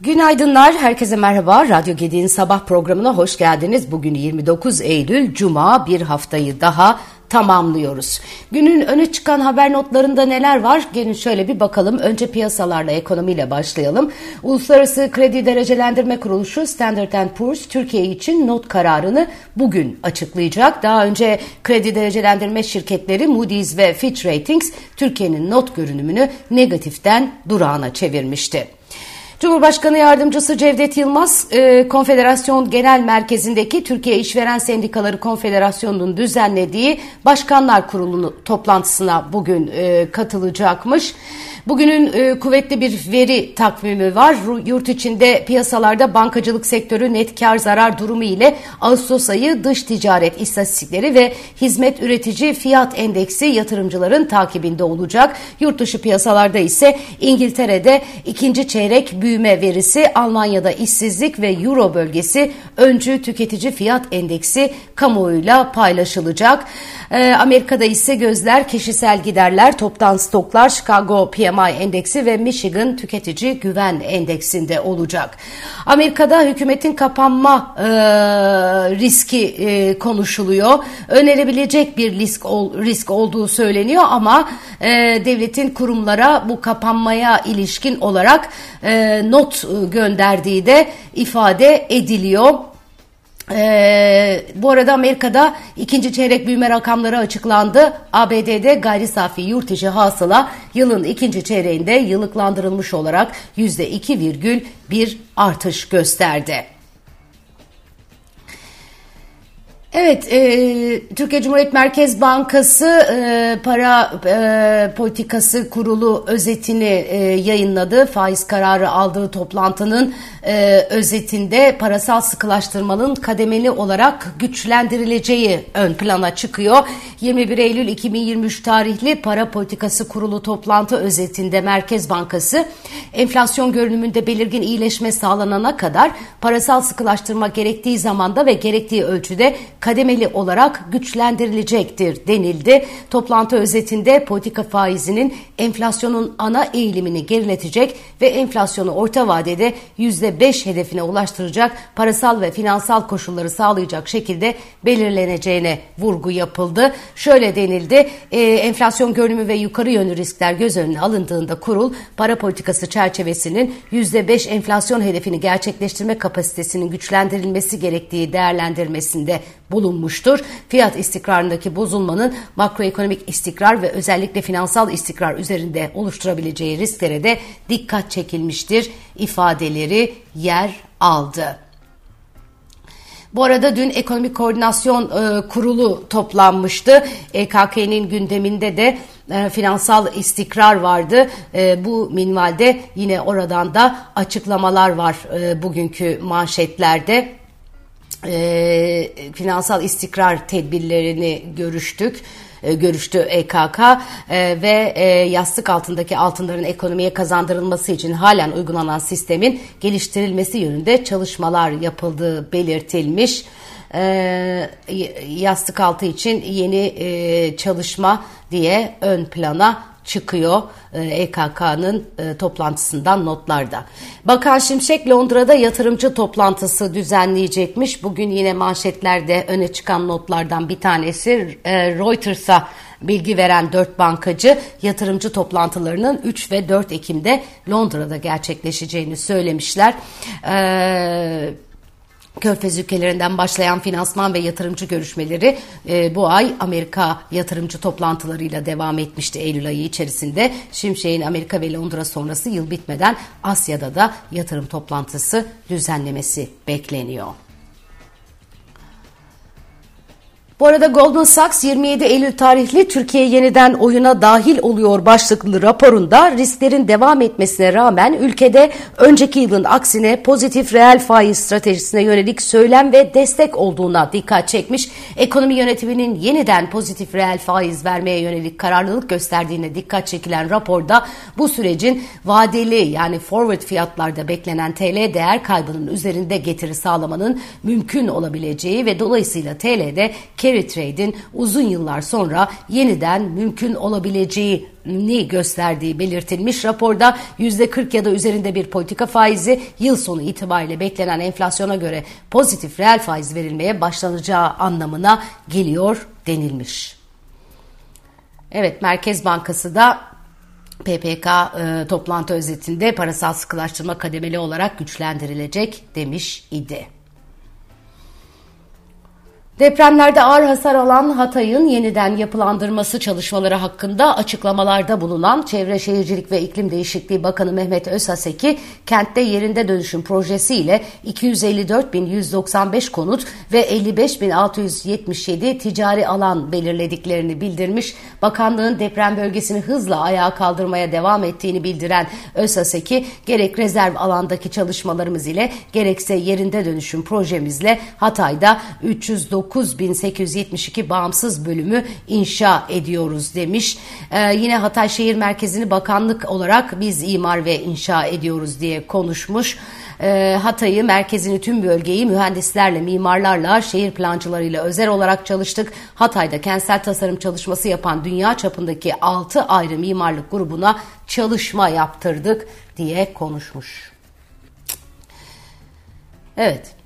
Günaydınlar, herkese merhaba. Radyo Gedi'nin sabah programına hoş geldiniz. Bugün 29 Eylül, Cuma bir haftayı daha tamamlıyoruz. Günün öne çıkan haber notlarında neler var? Gelin şöyle bir bakalım. Önce piyasalarla, ekonomiyle başlayalım. Uluslararası Kredi Derecelendirme Kuruluşu Standard Poor's Türkiye için not kararını bugün açıklayacak. Daha önce kredi derecelendirme şirketleri Moody's ve Fitch Ratings Türkiye'nin not görünümünü negatiften durağına çevirmişti. Cumhurbaşkanı Yardımcısı Cevdet Yılmaz, e, Konfederasyon Genel Merkezi'ndeki Türkiye İşveren Sendikaları Konfederasyonu'nun düzenlediği Başkanlar Kurulu toplantısına bugün e, katılacakmış. Bugünün e, kuvvetli bir veri takvimi var. Yurt içinde piyasalarda bankacılık sektörü net kar zarar durumu ile Ağustos ayı dış ticaret istatistikleri ve hizmet üretici fiyat endeksi yatırımcıların takibinde olacak. Yurt dışı piyasalarda ise İngiltere'de ikinci çeyrek büyüme verisi, Almanya'da işsizlik ve Euro bölgesi öncü tüketici fiyat endeksi kamuoyuyla paylaşılacak. E, Amerika'da ise gözler kişisel giderler, toptan stoklar, Chicago PMI PMI endeksi ve Michigan tüketici güven endeksinde olacak. Amerika'da hükümetin kapanma e, riski e, konuşuluyor. Önerebilecek bir risk, ol, risk olduğu söyleniyor ama e, devletin kurumlara bu kapanmaya ilişkin olarak e, not gönderdiği de ifade ediliyor. Ee, bu arada Amerika'da ikinci çeyrek büyüme rakamları açıklandı. ABD'de gayri safi yurt içi hasıla yılın ikinci çeyreğinde yıllıklandırılmış olarak %2,1 artış gösterdi. Evet, e, Türkiye Cumhuriyet Merkez Bankası e, para e, politikası kurulu özetini e, yayınladı. Faiz kararı aldığı toplantının e, özetinde parasal sıkılaştırmanın kademeli olarak güçlendirileceği ön plana çıkıyor. 21 Eylül 2023 tarihli para politikası kurulu toplantı özetinde Merkez Bankası enflasyon görünümünde belirgin iyileşme sağlanana kadar parasal sıkılaştırma gerektiği zamanda ve gerektiği ölçüde kademeli olarak güçlendirilecektir denildi. Toplantı özetinde politika faizinin enflasyonun ana eğilimini geriletecek ve enflasyonu orta vadede %5 hedefine ulaştıracak parasal ve finansal koşulları sağlayacak şekilde belirleneceğine vurgu yapıldı. Şöyle denildi, e, enflasyon görünümü ve yukarı yönlü riskler göz önüne alındığında kurul para politikası çerçevesinin %5 enflasyon hedefini gerçekleştirme kapasitesinin güçlendirilmesi gerektiği değerlendirmesinde bulunmuştur. Fiyat istikrarındaki bozulmanın makroekonomik istikrar ve özellikle finansal istikrar üzerinde oluşturabileceği risklere de dikkat çekilmiştir ifadeleri yer aldı. Bu arada dün Ekonomik Koordinasyon e, Kurulu toplanmıştı. EKK'nin gündeminde de e, finansal istikrar vardı. E, bu minvalde yine oradan da açıklamalar var e, bugünkü manşetlerde e, finansal istikrar tedbirlerini görüştük e, görüştü EKK e, ve e, yastık altındaki altınların ekonomiye kazandırılması için halen uygulanan sistemin geliştirilmesi yönünde çalışmalar yapıldığı belirtilmiş. Yastık altı için yeni çalışma diye ön plana çıkıyor EKK'nın e e, toplantısından notlarda. Bakan Şimşek Londra'da yatırımcı toplantısı düzenleyecekmiş. Bugün yine manşetlerde öne çıkan notlardan bir tanesi e, Reuters'a bilgi veren dört bankacı yatırımcı toplantılarının 3 ve 4 Ekim'de Londra'da gerçekleşeceğini söylemişler. Eee Körfez ülkelerinden başlayan finansman ve yatırımcı görüşmeleri e, bu ay Amerika yatırımcı toplantılarıyla devam etmişti Eylül ayı içerisinde. Şimşek'in Amerika ve Londra sonrası yıl bitmeden Asya'da da yatırım toplantısı düzenlemesi bekleniyor. Bu arada Goldman Sachs 27 Eylül tarihli Türkiye yeniden oyuna dahil oluyor başlıklı raporunda risklerin devam etmesine rağmen ülkede önceki yılın aksine pozitif reel faiz stratejisine yönelik söylem ve destek olduğuna dikkat çekmiş. Ekonomi yönetiminin yeniden pozitif reel faiz vermeye yönelik kararlılık gösterdiğine dikkat çekilen raporda bu sürecin vadeli yani forward fiyatlarda beklenen TL değer kaybının üzerinde getiri sağlamanın mümkün olabileceği ve dolayısıyla TL'de carry trade'in uzun yıllar sonra yeniden mümkün olabileceğini gösterdiği belirtilmiş. Raporda %40 ya da üzerinde bir politika faizi yıl sonu itibariyle beklenen enflasyona göre pozitif reel faiz verilmeye başlanacağı anlamına geliyor denilmiş. Evet Merkez Bankası da PPK e, toplantı özetinde parasal sıkılaştırma kademeli olarak güçlendirilecek demiş idi. Depremlerde ağır hasar alan Hatay'ın yeniden yapılandırması çalışmaları hakkında açıklamalarda bulunan Çevre Şehircilik ve İklim Değişikliği Bakanı Mehmet Özhaseki, kentte yerinde dönüşüm projesiyle 254.195 konut ve 55.677 ticari alan belirlediklerini bildirmiş. Bakanlığın deprem bölgesini hızla ayağa kaldırmaya devam ettiğini bildiren Özhaseki, gerek rezerv alandaki çalışmalarımız ile gerekse yerinde dönüşüm projemizle Hatay'da 309 9872 bağımsız bölümü inşa ediyoruz demiş. Ee, yine Hatay Şehir Merkezi'ni bakanlık olarak biz imar ve inşa ediyoruz diye konuşmuş. Ee, Hatay'ı, merkezini, tüm bölgeyi mühendislerle, mimarlarla, şehir plancılarıyla özel olarak çalıştık. Hatay'da kentsel tasarım çalışması yapan dünya çapındaki 6 ayrı mimarlık grubuna çalışma yaptırdık diye konuşmuş. Evet.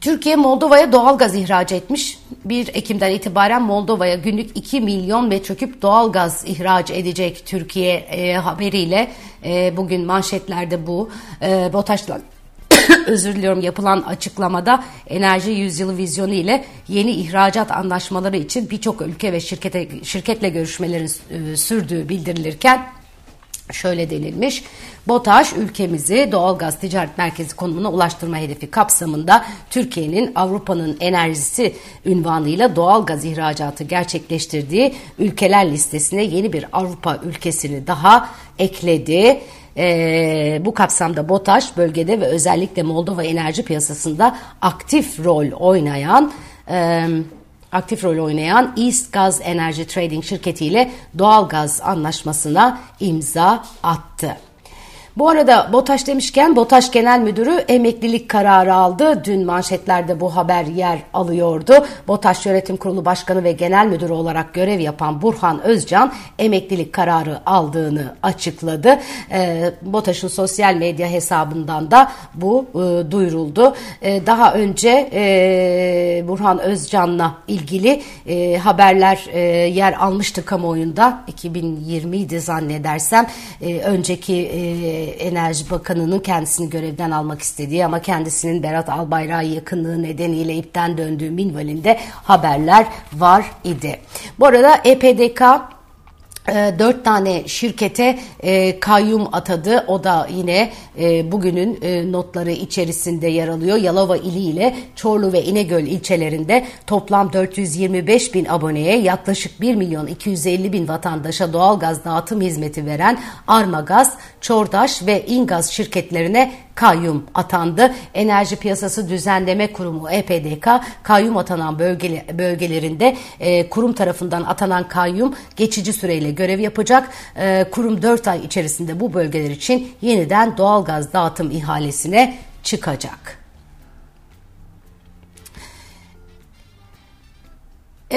Türkiye Moldova'ya doğal gaz ihraç etmiş. 1 Ekim'den itibaren Moldova'ya günlük 2 milyon metreküp doğal gaz ihraç edecek Türkiye e, haberiyle e, bugün manşetlerde bu. E, BOTAŞ'la özür diliyorum yapılan açıklamada enerji yüzyılı vizyonu ile yeni ihracat anlaşmaları için birçok ülke ve şirkete şirketle görüşmelerin e, sürdüğü bildirilirken şöyle denilmiş. BOTAŞ ülkemizi doğalgaz ticaret merkezi konumuna ulaştırma hedefi kapsamında Türkiye'nin Avrupa'nın enerjisi ünvanıyla doğalgaz ihracatı gerçekleştirdiği ülkeler listesine yeni bir Avrupa ülkesini daha ekledi. Ee, bu kapsamda BOTAŞ bölgede ve özellikle Moldova enerji piyasasında aktif rol oynayan e, aktif rol oynayan East Gaz Energy Trading şirketiyle doğal gaz anlaşmasına imza attı. Bu arada BOTAŞ demişken BOTAŞ Genel Müdürü emeklilik kararı aldı. Dün manşetlerde bu haber yer alıyordu. BOTAŞ Yönetim Kurulu Başkanı ve Genel Müdürü olarak görev yapan Burhan Özcan emeklilik kararı aldığını açıkladı. E, BOTAŞ'ın sosyal medya hesabından da bu e, duyuruldu. E, daha önce e, Burhan Özcan'la ilgili e, haberler e, yer almıştı kamuoyunda. 2020'ydi zannedersem. E, önceki e, Enerji Bakanı'nın kendisini görevden almak istediği ama kendisinin Berat Albayrak'a yakınlığı nedeniyle ipten döndüğü minvalinde haberler var idi. Bu arada EPDK dört tane şirkete e, kayyum atadı. O da yine e, bugünün e, notları içerisinde yer alıyor. Yalova ili ile Çorlu ve İnegöl ilçelerinde toplam 425 bin aboneye yaklaşık 1 milyon 250 bin vatandaşa doğalgaz dağıtım hizmeti veren Armagaz, Çordaş ve İngaz şirketlerine kayyum atandı. Enerji Piyasası Düzenleme Kurumu EPDK kayyum atanan bölge, bölgelerinde e, kurum tarafından atanan kayyum geçici süreyle görev yapacak. E, kurum 4 ay içerisinde bu bölgeler için yeniden doğalgaz dağıtım ihalesine çıkacak.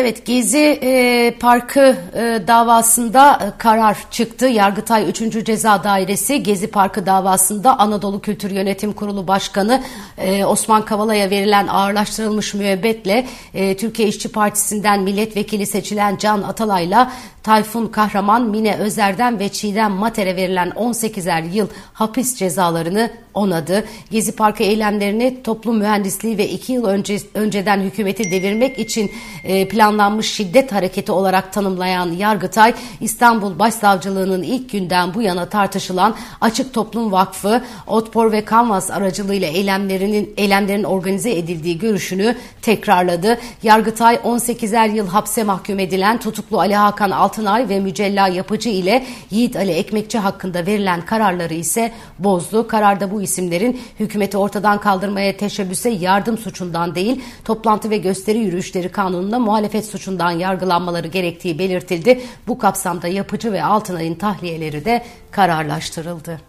Evet Gezi e, Parkı e, davasında e, karar çıktı. Yargıtay 3. Ceza Dairesi Gezi Parkı davasında Anadolu Kültür Yönetim Kurulu Başkanı e, Osman Kavala'ya verilen ağırlaştırılmış müebbetle e, Türkiye İşçi Partisi'nden milletvekili seçilen Can Atalay'la Tayfun Kahraman, Mine Özer'den ve Çiğdem Mater'e verilen 18'er yıl hapis cezalarını onadı. Gezi Parkı eylemlerini toplum mühendisliği ve iki yıl önce, önceden hükümeti devirmek için e, planlanmış şiddet hareketi olarak tanımlayan Yargıtay, İstanbul Başsavcılığı'nın ilk günden bu yana tartışılan Açık Toplum Vakfı, Otpor ve Kanvas aracılığıyla eylemlerinin eylemlerin organize edildiği görüşünü tekrarladı. Yargıtay 18'er yıl hapse mahkum edilen tutuklu Ali Hakan Altınay ve Mücella Yapıcı ile Yiğit Ali Ekmekçi hakkında verilen kararları ise bozdu. Kararda bu isimlerin hükümeti ortadan kaldırmaya teşebbüse yardım suçundan değil, toplantı ve gösteri yürüyüşleri kanununa muhalefet suçundan yargılanmaları gerektiği belirtildi. Bu kapsamda Yapıcı ve Altınay'ın tahliyeleri de kararlaştırıldı.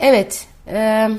Evet, e,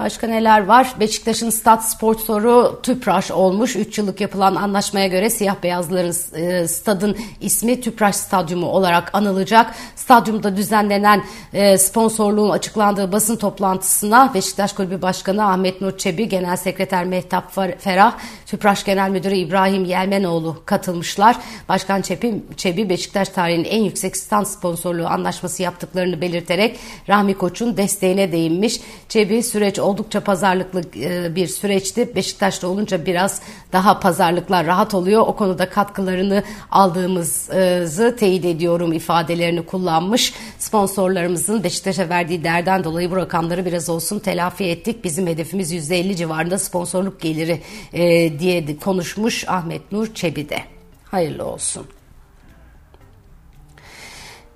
Başka neler var? Beşiktaş'ın stat sponsoru Tüpraş olmuş. 3 yıllık yapılan anlaşmaya göre siyah beyazların e, stadın ismi Tüpraş Stadyumu olarak anılacak. Stadyumda düzenlenen e, sponsorluğun açıklandığı basın toplantısına Beşiktaş Kulübü Başkanı Ahmet Nur Çebi, Genel Sekreter Mehtap Ferah, Tüpraş Genel Müdürü İbrahim Yelmenoğlu katılmışlar. Başkan Çebi, Çebi Beşiktaş tarihinin en yüksek stand sponsorluğu anlaşması yaptıklarını belirterek Rahmi Koç'un desteğine değinmiş. Çebi süreç oldukça pazarlıklı e, bir süreçti. Beşiktaş'ta olunca biraz daha pazarlıklar rahat oluyor. O konuda katkılarını aldığımızı teyit ediyorum ifadelerini kullanmış. Sponsorlarımızın Beşiktaş'a verdiği derden dolayı bu rakamları biraz olsun telafi ettik. Bizim hedefimiz %50 civarında sponsorluk geliri e, diye konuşmuş Ahmet Nur Çebi'de. Hayırlı olsun.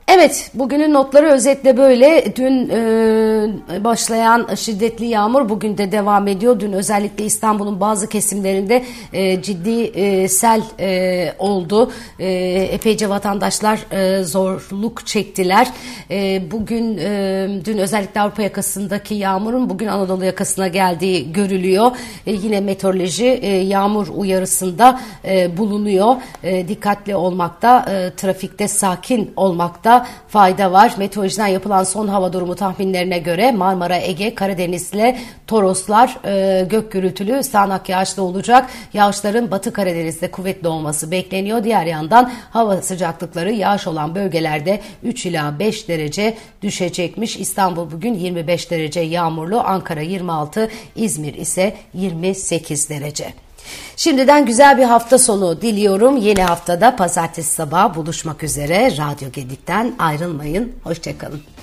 Evet, bugünün notları özetle böyle. Dün e, başlayan şiddetli yağmur bugün de devam ediyor. Dün özellikle İstanbul'un bazı kesimlerinde e, ciddi e, sel e, oldu. E, epeyce vatandaşlar e, zorluk çektiler. E, bugün e, dün özellikle Avrupa yakasındaki yağmurun bugün Anadolu yakasına geldiği görülüyor. E, yine meteoroloji e, yağmur uyarısında e, bulunuyor. E, dikkatli olmakta, e, trafikte sakin olmakta fayda var. Meteorolojiden yapılan son hava durumu tahminlerine göre Marmara, Ege, Karadeniz ile Toroslar e, gök gürültülü sağanak yağışlı olacak. Yağışların Batı Karadeniz'de kuvvetli olması bekleniyor. Diğer yandan hava sıcaklıkları yağış olan bölgelerde 3 ila 5 derece düşecekmiş. İstanbul bugün 25 derece yağmurlu, Ankara 26, İzmir ise 28 derece. Şimdiden güzel bir hafta sonu diliyorum. Yeni haftada pazartesi sabahı buluşmak üzere. Radyo Gedik'ten ayrılmayın. Hoşçakalın.